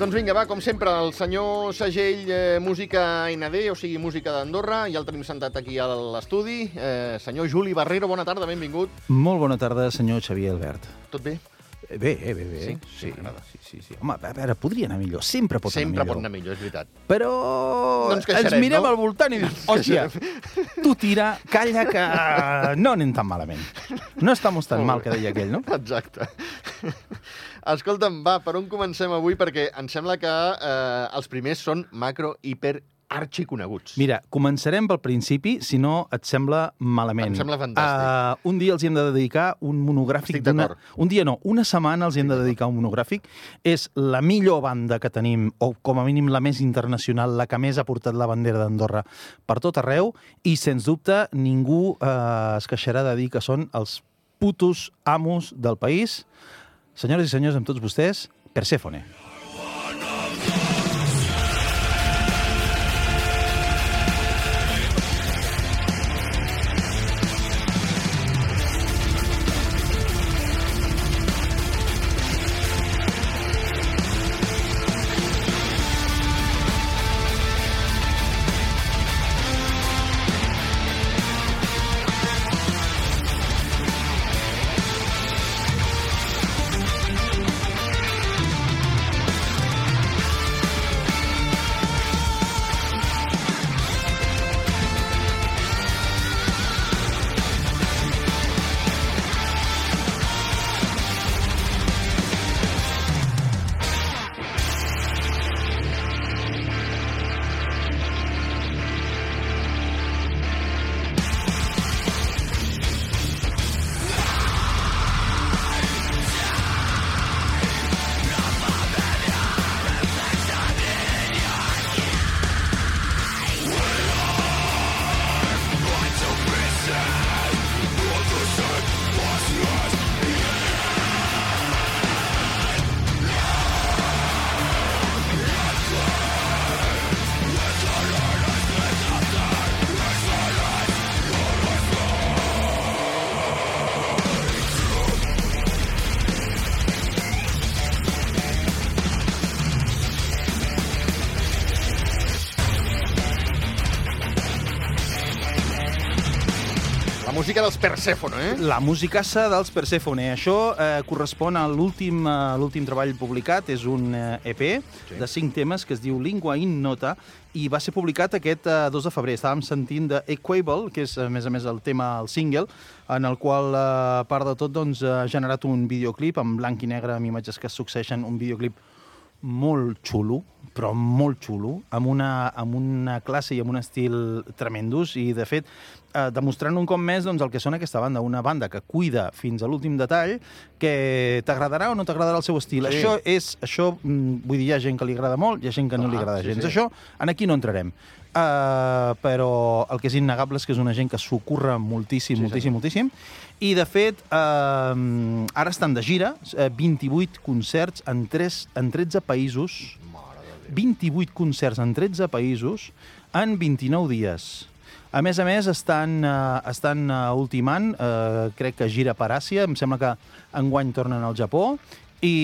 Doncs vinga, va, com sempre, el senyor Segell, eh, música ND, o sigui, música d'Andorra, ja el tenim sentat aquí a l'estudi. Eh, senyor Juli Barrero, bona tarda, benvingut. Molt bona tarda, senyor Xavier Albert. Tot bé? Bé, eh, bé, bé. Sí? sí, Sí, sí, sí. Home, a veure, podria anar millor. Sempre pot Sempre anar pot millor. anar millor, és veritat. Però No ens queixarem, ens mirem no? al voltant i dius, hòstia, tu tira, calla, que no anem tan malament. No estamos tan mal, que deia aquell, no? Exacte. Escolta'm, va, per on comencem avui? Perquè em sembla que eh, els primers són macro, hiper, arxiconeguts. Mira, començarem pel principi, si no et sembla malament. Em sembla fantàstic. Uh, un dia els hi hem de dedicar un monogràfic Estic d'una... d'acord. Un dia no, una setmana els hi hem de dedicar un monogràfic. És la millor banda que tenim, o com a mínim la més internacional, la que més ha portat la bandera d'Andorra per tot arreu, i sens dubte ningú uh, es queixarà de dir que són els putos amos del país. Senyores i senyors, amb tots vostès, Perséfone. La música dels Persèfone, eh? La musicassa dels Persephone. Això eh, correspon a l'últim eh, l'últim treball publicat. És un eh, EP Sí. de cinc temes que es diu Lingua in Nota i va ser publicat aquest eh, 2 de febrer. Estàvem sentint de Equable, que és, a més a més, el tema, el single, en el qual, eh, a part de tot, doncs, ha generat un videoclip en blanc i negre, amb imatges que succeeixen, un videoclip molt xulo, però molt xulo, amb una, amb una classe i amb un estil tremendus i, de fet, eh, demostrant un cop més doncs, el que són aquesta banda, una banda que cuida fins a l'últim detall, que t'agradarà o no t'agradarà el seu estil. Sí. Això és, això, mm, vull dir, hi ha gent que li agrada molt, hi ha gent que no li Clar, agrada sí, gens. sí. Això, en aquí no entrarem. Uh, però el que és innegable és que és una gent que s'ho curra moltíssim, Sí, moltíssim, moltíssim. I, de fet, uh, ara estan de gira, eh, 28 concerts en, 3, en 13 països, Mare de Déu. 28 concerts en 13 països en 29 dies. A més a més, estan, uh, estan uh, ultimant, uh, crec que gira per Àsia, em sembla que enguany tornen al Japó, i...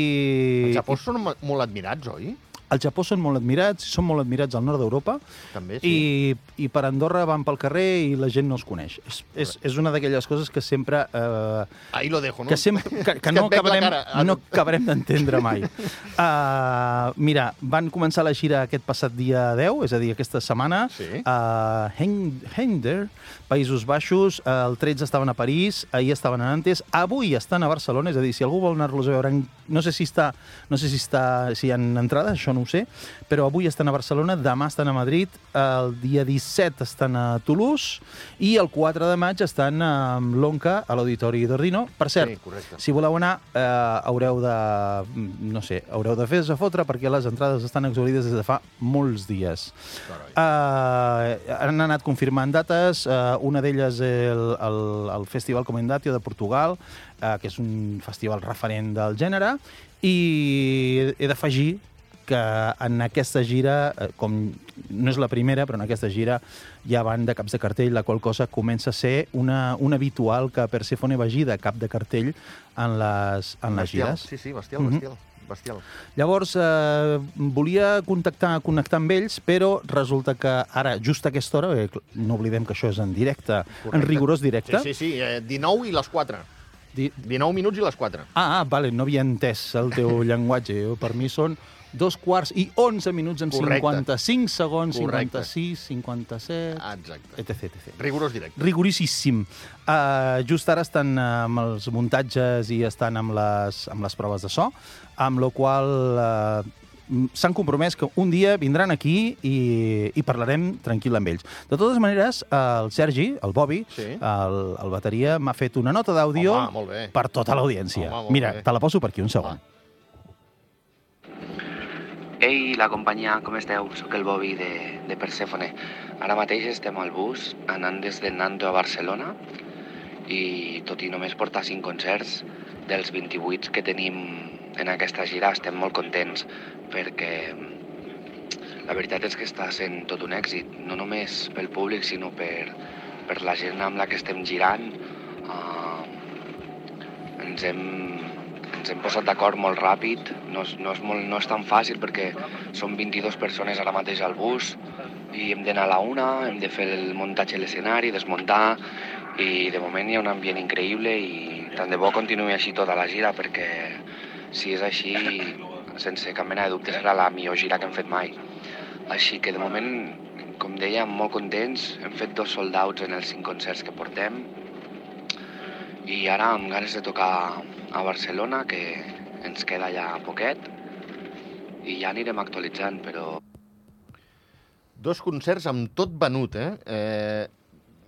Els Japó són mo- molt admirats, oi? Al Japó són molt admirats, són molt admirats al nord d'Europa, També, sí. i, i per Andorra van pel carrer i la gent no els coneix. És, és, és una d'aquelles coses que sempre... Eh, Ahí lo dejo, no? que, sempre, que, que que no acabarem, cara. no acabarem d'entendre mai. Uh, mira, van començar la gira aquest passat dia 10, és a dir, aquesta setmana, Sí. a Hen Hender, Països Baixos, uh, el 13 estaven a París, ahir estaven a Nantes, avui estan a Barcelona, és a dir, si algú vol anar-los a veure, no sé si està, no sé si està, si hi ha entrades, això no ho sé, però avui estan a Barcelona, demà estan a Madrid, el dia 17 estan a Toulouse i el 4 de maig estan a l'Onca, a l'Auditori d'Ordino. Per cert, Sí, correcte. si voleu anar, eh, haureu de, mm, no sé, haureu de fer a fotre perquè les entrades estan exaurides des de fa molts dies. Carai. Uh, han anat confirmant dates, uh, una d'elles el, el, el Festival Comendatio de Portugal, uh, que és un festival referent del gènere, i he d'afegir que en aquesta gira, eh, com no és la primera, però en aquesta gira ja van de caps de cartell, la qual cosa comença a ser una, un habitual que Persephone vagi de cap de cartell en les, en les Bestial. gires. Sí, sí, bestial, Mhm. bestial. bestial. Llavors, eh, volia contactar, connectar amb ells, però resulta que ara, just a aquesta hora, eh, no oblidem que això és en directe, en rigorós directe. Sí, sí, sí, eh, 19 i les 4. Di... 19 minuts i les 4. Ah, ah, vale, no havia entès el teu llenguatge. Per mi són dos quarts i 11 minuts amb Correcte. 55 segons, Correcte. 56, 57, Exacte. etc. etc. Rigorós directe. Rigoríssim. Uh, just ara estan uh, amb els muntatges i estan amb les, amb les proves de so, amb la qual uh, s'han compromès que un dia vindran aquí i, i parlarem tranquil amb ells. De totes maneres, el Sergi, el Bobby, Sí. el, el bateria, m'ha fet una nota d'àudio Home, per tota l'audiència. Home, Mira, bé. te la poso per aquí un segon. Va. Ei, la companyia, com esteu? Soc el Bobby de, de Persèfone. Ara mateix estem al bus anant des de Nanto a Barcelona i tot i només portar 5 concerts dels 28 que tenim en aquesta gira estem molt contents perquè la veritat és que està sent tot un èxit, no només pel públic sinó per, per la gent amb la que estem girant. Uh, ens hem, ens hem posat d'acord molt ràpid, no és, no, és molt, no és tan fàcil perquè som 22 persones ara mateix al bus i hem d'anar a la una, hem de fer el muntatge a l'escenari, desmuntar i de moment hi ha un ambient increïble i tant de bo continuï així tota la gira perquè si és així, sense cap mena de dubte serà la millor gira que hem fet mai. Així que de moment, com deia, molt contents, hem fet dos sold-outs en els cinc concerts que portem i ara amb ganes de tocar a Barcelona, que ens queda ja poquet, i ja anirem actualitzant, però Dos concerts amb tot venut, eh? eh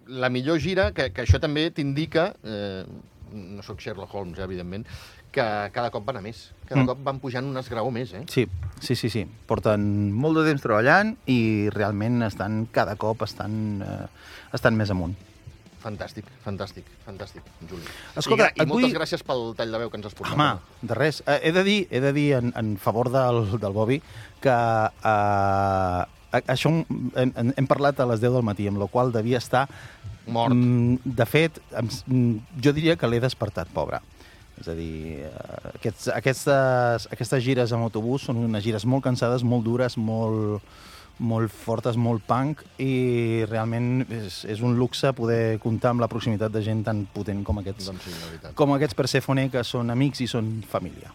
la millor gira, que, que això també t'indica, eh, no sóc Sherlock Holmes, eh, evidentment, que cada cop van a més. Cada Mm. cop van pujant un esgraó més, eh? Sí, sí, sí, sí. Porten molt de temps treballant i realment estan cada cop estan, eh, estan més amunt. Fantàstic, fantàstic, fantàstic, Juli. Escolta, I, i et vull- moltes gràcies pel tall de veu que ens has portat. Home, de res. Eh, he de dir, he de dir en, en favor del, del Bobby que eh, això hem, hem, parlat a les 10 del matí, amb la qual devia estar... Mort. Mm, de fet, mm, jo diria que l'he despertat, pobre. És a dir, eh, aquests, aquestes, aquestes gires amb autobús són unes gires molt cansades, molt dures, molt, molt fortes, molt punk, i realment és, és un luxe poder comptar amb la proximitat de gent tan potent com aquests, Doncs sí, com aquests Persèfone, que són amics i són família.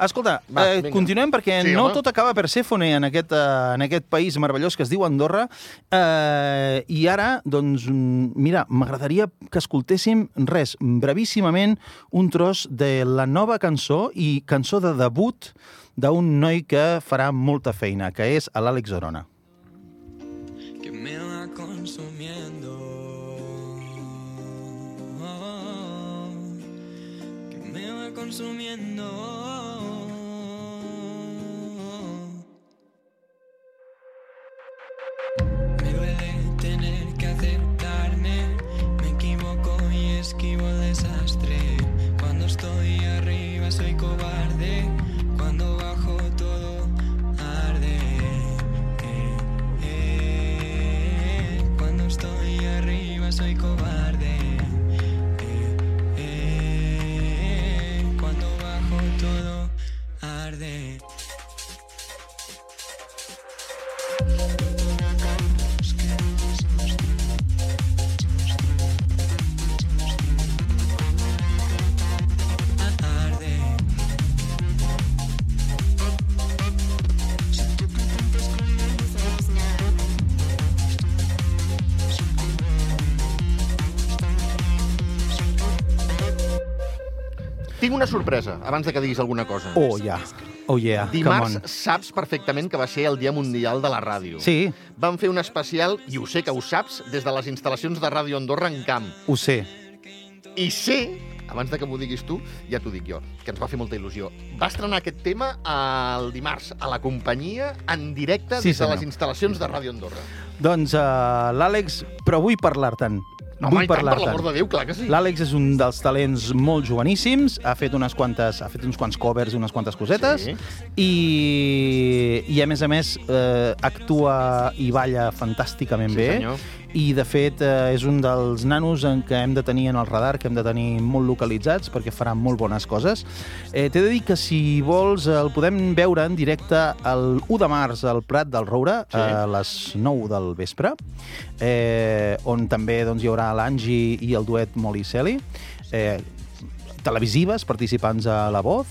Escolta, Va, eh, vinga. continuem perquè Sí, no home. tot acaba Persèfone en aquest, eh, en aquest país meravellós que es diu Andorra. Eh, I ara, doncs, mira, m'agradaria que escoltéssim res, brevíssimament, un tros de la nova cançó i cançó de debut d'un noi que farà molta feina, que és l'Àlex Orona. Me va Tinc una sorpresa, abans de que diguis alguna cosa. Oh, yeah. Oh, yeah. Dimarts saps perfectament que va ser el Dia Mundial de la Ràdio. Sí, Vam fer un especial, i ho sé que ho saps, des de les instal·lacions de Ràdio Andorra en camp. ho sé. I sé, abans de que m'ho diguis tu, ja t'ho dic jo, que ens va fer molta il·lusió. Va estrenar aquest tema el dimarts a la companyia en directe Sí, des de senyor. les instal·lacions de Ràdio Andorra. Doncs uh, l'Àlex, però vull parlar-te'n. No, home, vull tant, per parlar-te'n. l'amor de Déu, clar que sí. L'Àlex és un dels talents molt joveníssims, ha fet unes quantes, ha fet uns quants covers i unes quantes cosetes, Sí. i, i a més a més eh, actua i balla fantàsticament Sí, bé, senyor. i de fet eh, és un dels nanos en què hem de tenir en el radar, que hem de tenir molt localitzats, perquè farà molt bones coses. Eh, T'he de dir que si vols el podem veure en directe el 1 de març al Prat del Roure, Sí. a les 9 del vespre, eh, on també doncs, hi haurà l'Angi i el duet Molly Celi, eh, televisives, participants a La Voz,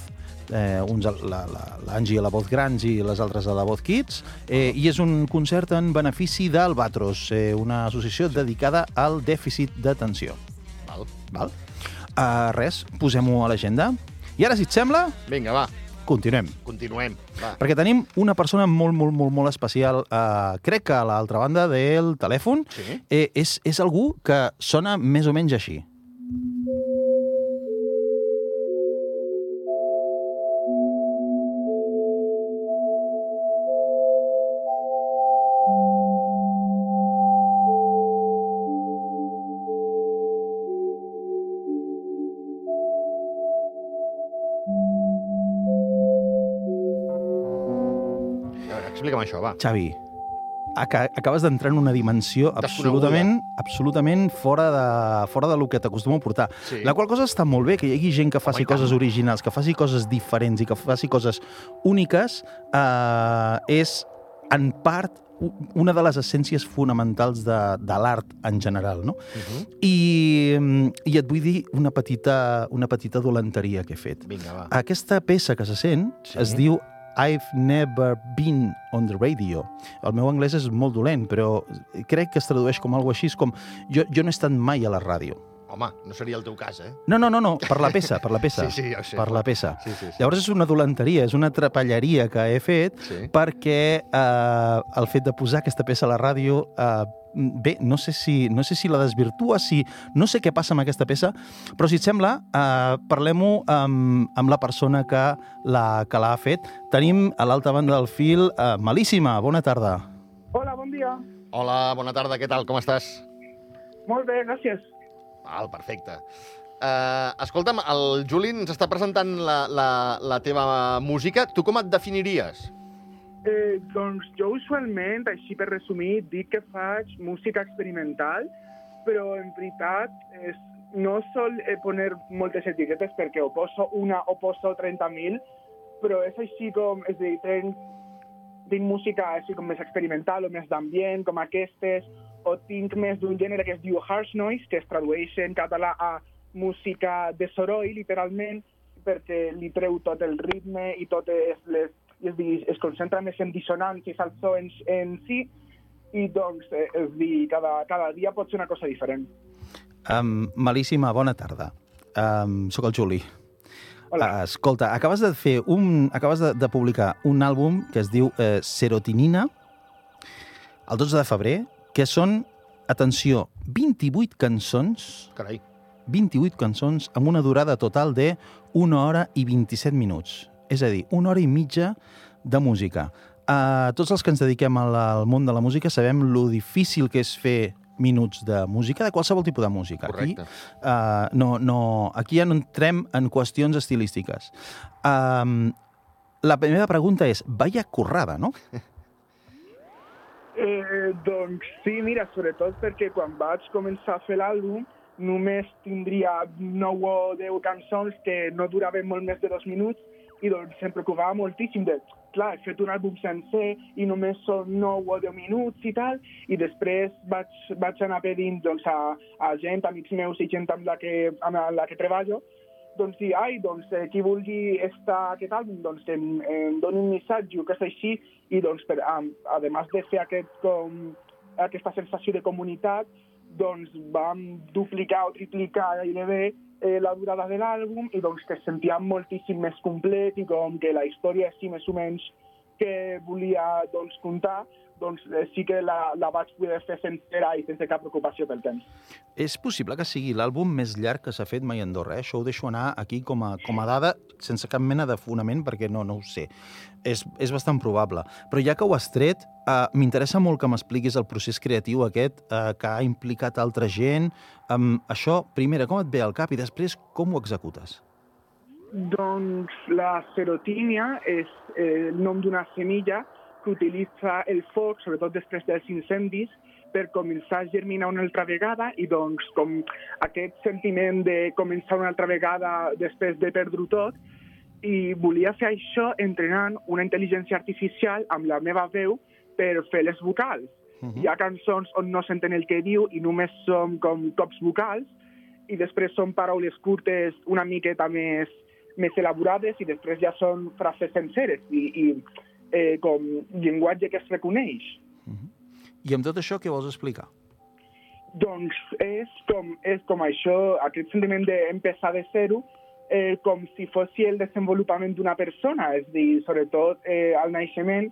eh, uns a la- la- l'Angi a la Voz Grans i les altres a la Voz Kids, eh, i és un concert en benefici d'Albatros, eh, una associació dedicada al dèficit d'atenció. Val. Val? Uh, res, posem-ho a l'agenda. I ara, si et sembla, Vinga, va, continuem. continuem. Va. Perquè tenim una persona molt, molt, molt, molt especial. Uh, crec que a l'altra banda del telèfon Sí. eh, és, és algú que sona més o menys així. Explica'm això, va. Xavi, aca acabes d'entrar en una dimensió absolutament, absolutament fora de, fora de lo que t'acostumo a portar. Sí. La qual cosa està molt bé, que hi hagi gent que faci tant. coses originals, que faci coses diferents i que faci coses úniques, eh, és en part una de les essències fonamentals de, de l'art en general, no? Uh -huh. I, I et vull dir una petita, una petita dolenteria que he fet. Vinga, va. Aquesta peça que se sent sí. es diu I've never been on the radio. El meu anglès és molt dolent, però crec que es tradueix com algo així, com jo, jo no he estat mai a la ràdio. Home, no seria el teu cas, eh? No, no, no, no, per la peça, per la peça. Sí, sí, ja sé. per la peça. Sí, sí, sí. Llavors és una dolenteria, és una trapelleria que he fet Sí. perquè eh, el fet de posar aquesta peça a la ràdio eh, bé, no sé, si, no sé si la desvirtua, si, no sé què passa amb aquesta peça, però si et sembla, eh, parlem-ho amb, amb la persona que l'ha que l'ha fet. Tenim a l'altra banda del fil eh, Malíssima, bona tarda. Hola, bon dia. Hola, bona tarda, què tal, com estàs? Molt bé, gràcies. Val, perfecte. Uh, escolta'm, el Juli ens està presentant la, la, la teva música. Tu com et definiries? Eh, doncs jo usualment, així per resumir, dic que faig música experimental, però en veritat és, no sol eh, poner moltes etiquetes perquè o poso una o poso 30.000, però és així com, és a dir, tenc, tinc música així com més experimental o més d'ambient, com aquestes, o tinc més d'un gènere que es diu harsh noise, que es tradueix en català a música de soroll, literalment, perquè li treu tot el ritme i totes les... És dir, es concentra més en dissonàncies al so en, en si, i doncs, eh, és dir, cada, cada dia pot ser una cosa diferent. Um, Malíssima, bona tarda. Um, soc el Juli. Hola. Uh, escolta, acabes de fer un... acabes de, de publicar un àlbum que es diu eh, Serotinina, el 12 de febrer, que són, atenció, 28 cançons, Carai. 28 cançons amb una durada total de 1 hora i 27 minuts. És a dir, una hora i mitja de música. Uh, tots els que ens dediquem al, al món de la música sabem lo difícil que és fer minuts de música, de qualsevol tipus de música. Correcte. Aquí, uh, no, no, aquí ja no entrem en qüestions estilístiques. Um, la meva pregunta és, vaya currada, no? Eh, doncs sí, mira, sobretot perquè quan vaig començar a fer l'àlbum només tindria 9 o 10 cançons que no duraven molt més de dos minuts i doncs em preocupava moltíssim de, clar, he fet un àlbum sencer i només són 9 o 10 minuts i tal, i després vaig, vaig anar pedint doncs, a, a gent, amics meus i gent amb la que, amb la que treballo, doncs dir, ai, doncs, eh, qui vulgui estar aquest àlbum, doncs em, em doni un missatge o que és així, i doncs, per, a, a més de fer aquest, com, aquesta sensació de comunitat, doncs vam duplicar o triplicar gairebé eh, la durada de l'àlbum i doncs que es sentia moltíssim més complet i com que la història així més o menys que volia doncs, contar doncs eh, sí que la, la vaig poder fer sencera i sense cap preocupació pel temps. És possible que sigui l'àlbum més llarg que s'ha fet mai a Andorra, eh? Això ho deixo anar aquí com a, com a dada, sense cap mena de fonament, perquè no, no ho sé. És, és bastant probable. Però ja que ho has tret, eh, m'interessa molt que m'expliquis el procés creatiu aquest eh, que ha implicat altra gent. Um, això, primera, com et ve al cap i després com ho executes? Doncs la serotínia és eh, el nom d'una semilla que utilitza el foc, sobretot després dels incendis, per començar a germinar una altra vegada i doncs com aquest sentiment de començar una altra vegada després de perdre tot i volia fer això entrenant una intel·ligència artificial amb la meva veu per fer les vocals. Uh -huh. Hi ha cançons on no s'entén el que diu i només som com cops vocals i després són paraules curtes una miqueta més, més elaborades i després ja són frases senceres i, i eh, com llenguatge que es reconeix. Uh -huh. I amb tot això què vols explicar? Doncs és com, és com això, aquest sentiment d'empezar de zero, eh, com si fos el desenvolupament d'una persona, és a dir, sobretot eh, al naixement,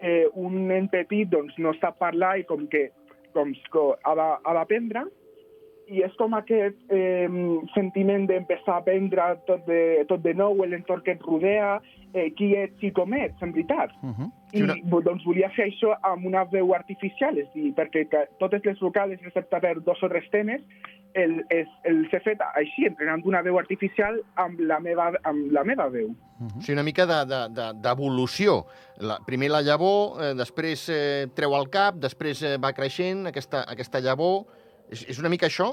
eh, un nen petit doncs, no sap parlar i com que com, com ha d'aprendre, i és com aquest eh, sentiment d'empezar a aprendre tot de, tot de nou, l'entorn que et rodea, eh, qui ets i com ets, en veritat. Uh -huh. I una... doncs volia fer això amb una veu artificial, és dir, perquè que totes les vocals, excepte per dos o tres temes, el, el, el s'ha fet així, entrenant una veu artificial amb la meva, amb la meva veu. Uh -huh. O sigui, una mica d'evolució. De, de, la, primer la llavor, eh, després eh, treu el cap, després eh, va creixent aquesta, aquesta llavor és, és una mica això?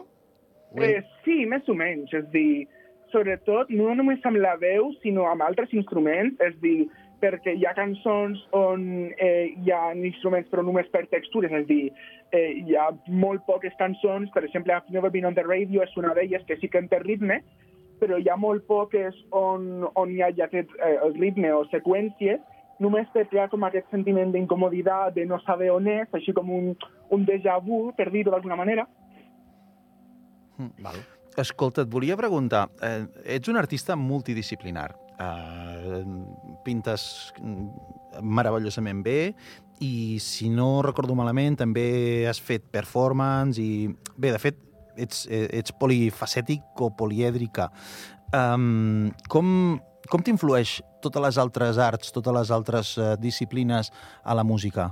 Eh, sí, més o menys. És dir, sobretot, no només amb la veu, sinó amb altres instruments. És dir, perquè hi ha cançons on eh, hi ha instruments però només per textures, és dir, eh, hi ha molt poques cançons, per exemple, I've Never Been on the Radio és una d'elles que sí que en té ritme, però hi ha molt poques on, on hi ha ja aquest eh, ritme o seqüències, només per crear com aquest sentiment d'incomoditat, de no saber on és, així com un, un déjà vu, per dir-ho d'alguna manera. Mm, val. Escolta, et volia preguntar, eh, ets un artista multidisciplinar, eh, pintes meravellosament bé i, si no recordo malament, també has fet performance i... Bé, de fet, ets, ets polifacètic o polièdrica. Um, com, com t'influeix totes les altres arts, totes les altres uh, disciplines a la música?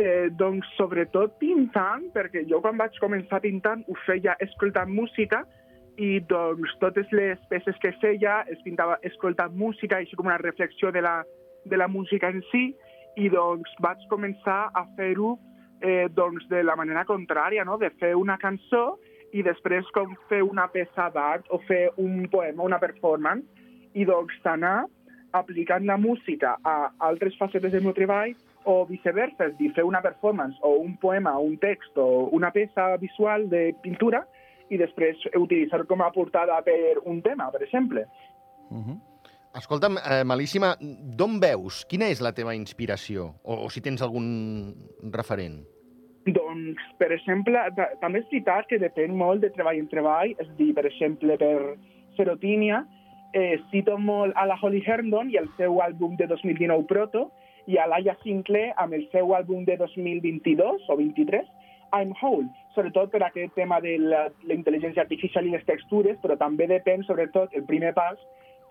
Eh, doncs sobretot pintant, perquè jo quan vaig començar pintant ho feia escoltant música i doncs totes les peces que feia es pintava escoltant música, així com una reflexió de la, de la música en si, i doncs vaig començar a fer-ho eh, doncs de la manera contrària, no? de fer una cançó i després com fer una peça d'art o fer un poema, una performance, i doncs anar aplicant la música a altres facetes del meu treball o viceversa, fer una performance o un poema, un text o una peça visual de pintura i després utilitzar com a portada per un tema, per exemple. Uh -huh. Escolta'm, eh, Malíssima, d'on veus? Quina és la teva inspiració? O, o si tens algun referent? Doncs, per exemple, també és veritat que depèn molt de treball en treball. És dir, per exemple, per Serotínia, eh, cito molt a la Holly Herndon i el seu àlbum de 2019 Proto, i a Laia Sinclair amb el seu àlbum de 2022 o 23, I'm Whole, sobretot per aquest tema de la, la intel·ligència artificial i les textures, però també depèn, sobretot, el primer pas,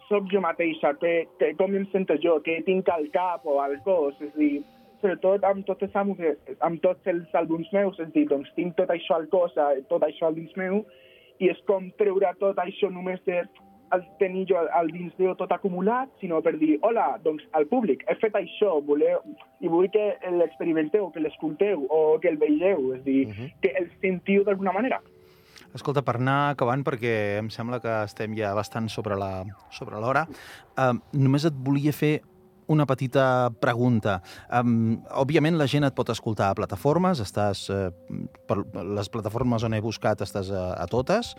soc jo mateixa, que, que, com em sento jo, que tinc al cap o al cos, és a dir, sobretot amb tots, els, amb tots els àlbums meus, és a dir, doncs tinc tot això al cos, tot això al dins meu, i és com treure tot això només de el tenir jo al dins meu tot acumulat, sinó per dir, hola, doncs al públic, he fet això, voleu, i vull que l'experimenteu, que l'escolteu o que el veieu, és dir, uh -huh. que el sentiu d'alguna manera. Escolta, per anar acabant, perquè em sembla que estem ja bastant sobre la sobre l'hora, eh, només et volia fer una petita pregunta. Um, òbviament la gent et pot escoltar a plataformes, estàs uh, per les plataformes on he buscat estàs a, a totes,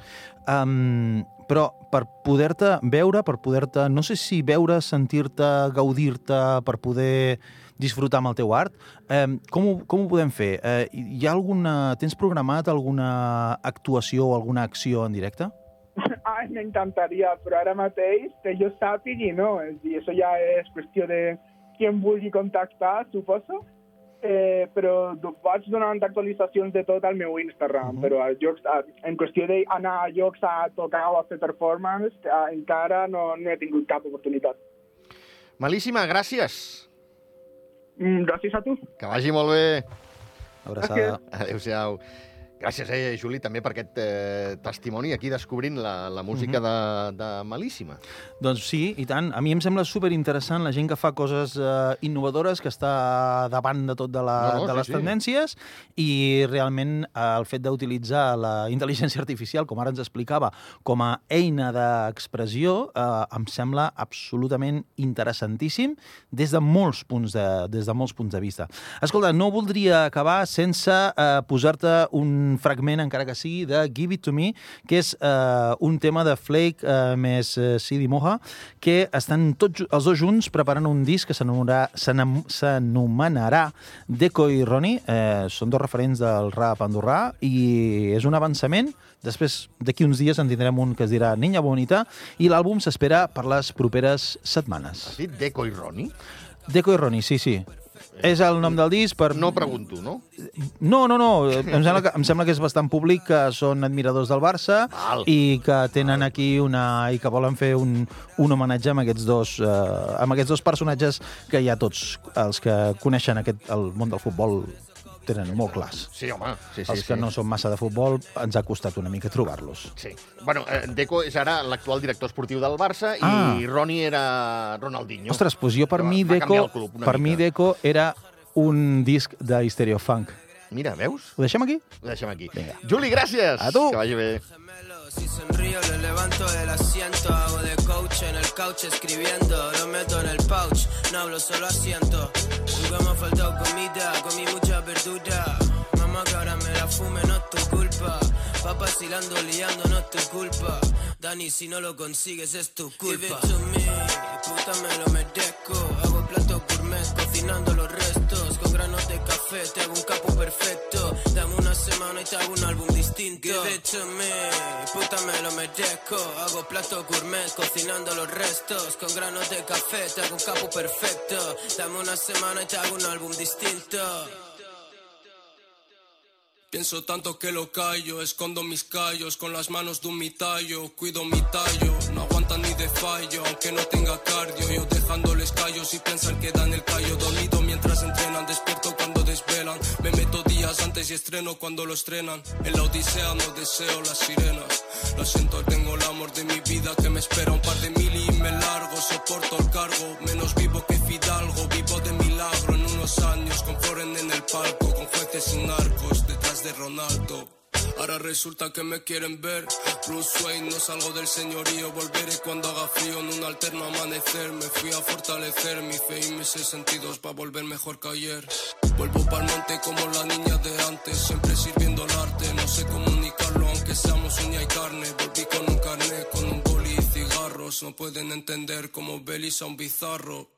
um, però per poder-te veure, per poder-te, no sé si veure, sentir-te, gaudir-te, per poder disfrutar amb el teu art, um, com, ho, com ho podem fer? Uh, hi ha alguna, tens programat alguna actuació o alguna acció en directe? Ai, m'encantaria, però ara mateix, que jo sàpigui, no. És dir, això ja és qüestió de qui em vulgui contactar, suposo. eh, però vaig donant actualitzacions de tot al meu Instagram, però a llocs, a, en qüestió d'anar a llocs a tocar o a fer performance, eh, encara no, no he tingut cap oportunitat. Malíssima, gràcies. Mm, gràcies a tu. Que vagi molt bé. Abraçada. Adéu-siau. Gràcies, eh, Juli, també per aquest eh, testimoni aquí descobrint la, la música de, de Malíssima. Doncs sí, i tant. A mi em sembla super interessant la gent que fa coses eh, innovadores, que està davant de tot de, la, No, no, de sí, les sí. tendències, i realment eh, el fet d'utilitzar la intel·ligència artificial, com ara ens explicava, com a eina d'expressió, eh, em sembla absolutament interessantíssim des de molts punts de, des de molts punts de vista. Escolta, no voldria acabar sense eh, posar-te un fragment, encara que sigui, de Give It To Me, que és eh, un tema de Flake eh, més eh, Sidi Moja, que estan tots els dos junts preparant un disc que s'anomenarà Deco i Roni. Eh, són dos referents del rap andorrà i és un avançament. Després, d'aquí uns dies, en tindrem un que es dirà Niña Bonita i l'àlbum s'espera per les properes setmanes. Has dit Deco i Roni? Deco i Roni, sí, sí. És el nom del disc per... No pregunto, no? No, no, no. Em sembla, que, em sembla que és bastant públic que són admiradors del Barça Val. i que tenen aquí una... i que volen fer un, un homenatge amb aquests dos eh, amb aquests dos personatges que ja tots els que coneixen aquest, el món del futbol tenen molt clars. Sí, home. Sí, sí, els que sí. no són massa de futbol ens ha costat una mica trobar-los. Sí. Bueno, eh, Deco és ara l'actual director esportiu del Barça Ah. i Roni era Ronaldinho. Ostres, doncs jo per mi Deco, club per mi. Deco era un disc de Hysterio Funk. Mira, veus? Ho deixem aquí? Ho deixem aquí. Vinga. Juli, gràcies. A tu. Que vagi bé. Si sonrío, le levanto del asiento. Hago de coach en el couch escribiendo. Lo meto en el pouch, no hablo, solo asiento. Nunca me ha faltado comida, comí mucha verdura. Mamá, que ahora me la fume, no es tu culpa. Va vacilando, liando, no es tu culpa. Dani, si no lo consigues, es tu culpa. Give it to me, puta, me lo merezco. Distinto. Give it to me, puta, me lo merezco. Hago plato gourmet, cocinando los restos. Con granos de café, te hago un capo perfecto. Dame una semana y te hago un álbum distinto. Pienso tanto que lo callo, escondo mis callos con las manos de un mitallo, cuido mi tallo, no aguantan ni de fallo, aunque no tenga cardio, yo dejándoles callos y piensan que dan el callo, dormido mientras entrenan, despierto cuando desvelan, me meto antes y estreno cuando lo estrenan, en la odisea no deseo las sirenas, lo siento, tengo el amor de mi vida que me espera un par de mil y me largo, soporto el cargo, menos vivo que Fidalgo, vivo de milagro en unos años, con Floren en el palco, con jueces y narcos detrás de Ronaldo. Ahora resulta que me quieren ver. Bruce Wayne, no salgo del señorío. Volveré cuando haga frío en un alterno amanecer. Me fui a fortalecer mi fe y mis sentidos para volver mejor que ayer Vuelvo pa'l monte como la niña de antes Siempre sirviendo el arte, no sé comunicarlo Aunque seamos uña y carne. Volví con un carnet, con un boli y cigarros. No pueden entender como Belis a un bizarro